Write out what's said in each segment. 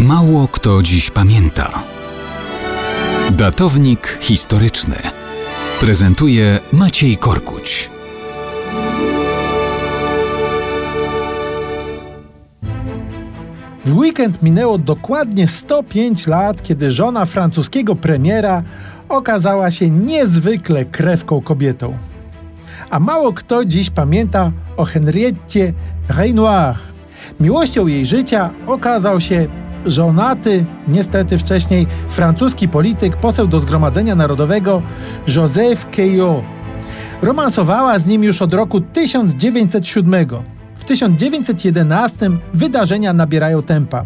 Mało kto dziś pamięta. Datownik historyczny prezentuje Maciej Korkuć. W weekend minęło dokładnie 105 lat, kiedy żona francuskiego premiera okazała się niezwykle krewką kobietą. A mało kto dziś pamięta o Henriette Renoir. Miłością jej życia okazał się żonaty, niestety wcześniej francuski polityk, poseł do Zgromadzenia Narodowego Joseph Caillot. Romansowała z nim już od roku 1907. W 1911 wydarzenia nabierają tempa.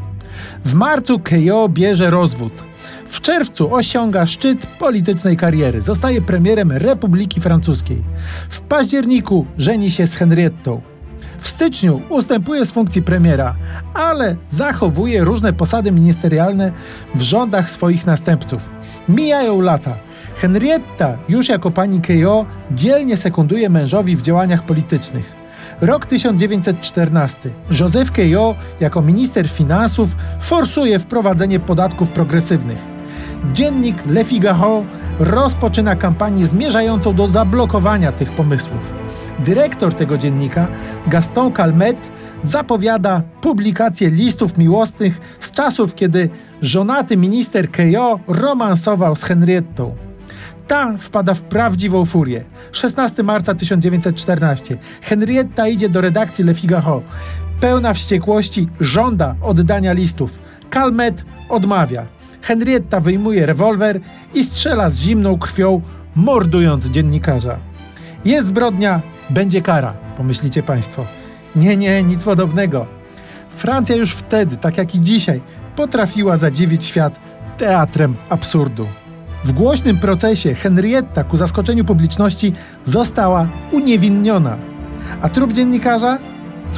W marcu Caillot bierze rozwód. W czerwcu osiąga szczyt politycznej kariery. Zostaje premierem Republiki Francuskiej. W październiku żeni się z Henriettą. W styczniu ustępuje z funkcji premiera, ale zachowuje różne posady ministerialne w rządach swoich następców. Mijają lata. Henrietta, już jako pani Kejo, dzielnie sekunduje mężowi w działaniach politycznych. Rok 1914. Joseph Kejo, jako minister finansów, forsuje wprowadzenie podatków progresywnych. Dziennik Le Figaro rozpoczyna kampanię zmierzającą do zablokowania tych pomysłów. Dyrektor tego dziennika, Gaston Calmet, zapowiada publikację listów miłosnych z czasów, kiedy żonaty minister Kejo romansował z Henriettą. Ta wpada w prawdziwą furię. 16 marca 1914. Henrietta idzie do redakcji Le Figaro. Pełna wściekłości żąda oddania listów. Calmet odmawia. Henrietta wyjmuje rewolwer i strzela z zimną krwią, mordując dziennikarza. Jest zbrodnia, będzie kara, pomyślicie Państwo. Nie, nie, nic podobnego. Francja już wtedy, tak jak i dzisiaj, potrafiła zadziwić świat teatrem absurdu. W głośnym procesie Henrietta ku zaskoczeniu publiczności została uniewinniona. A trup dziennikarza?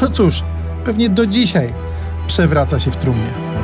No cóż, pewnie do dzisiaj przewraca się w trumnie.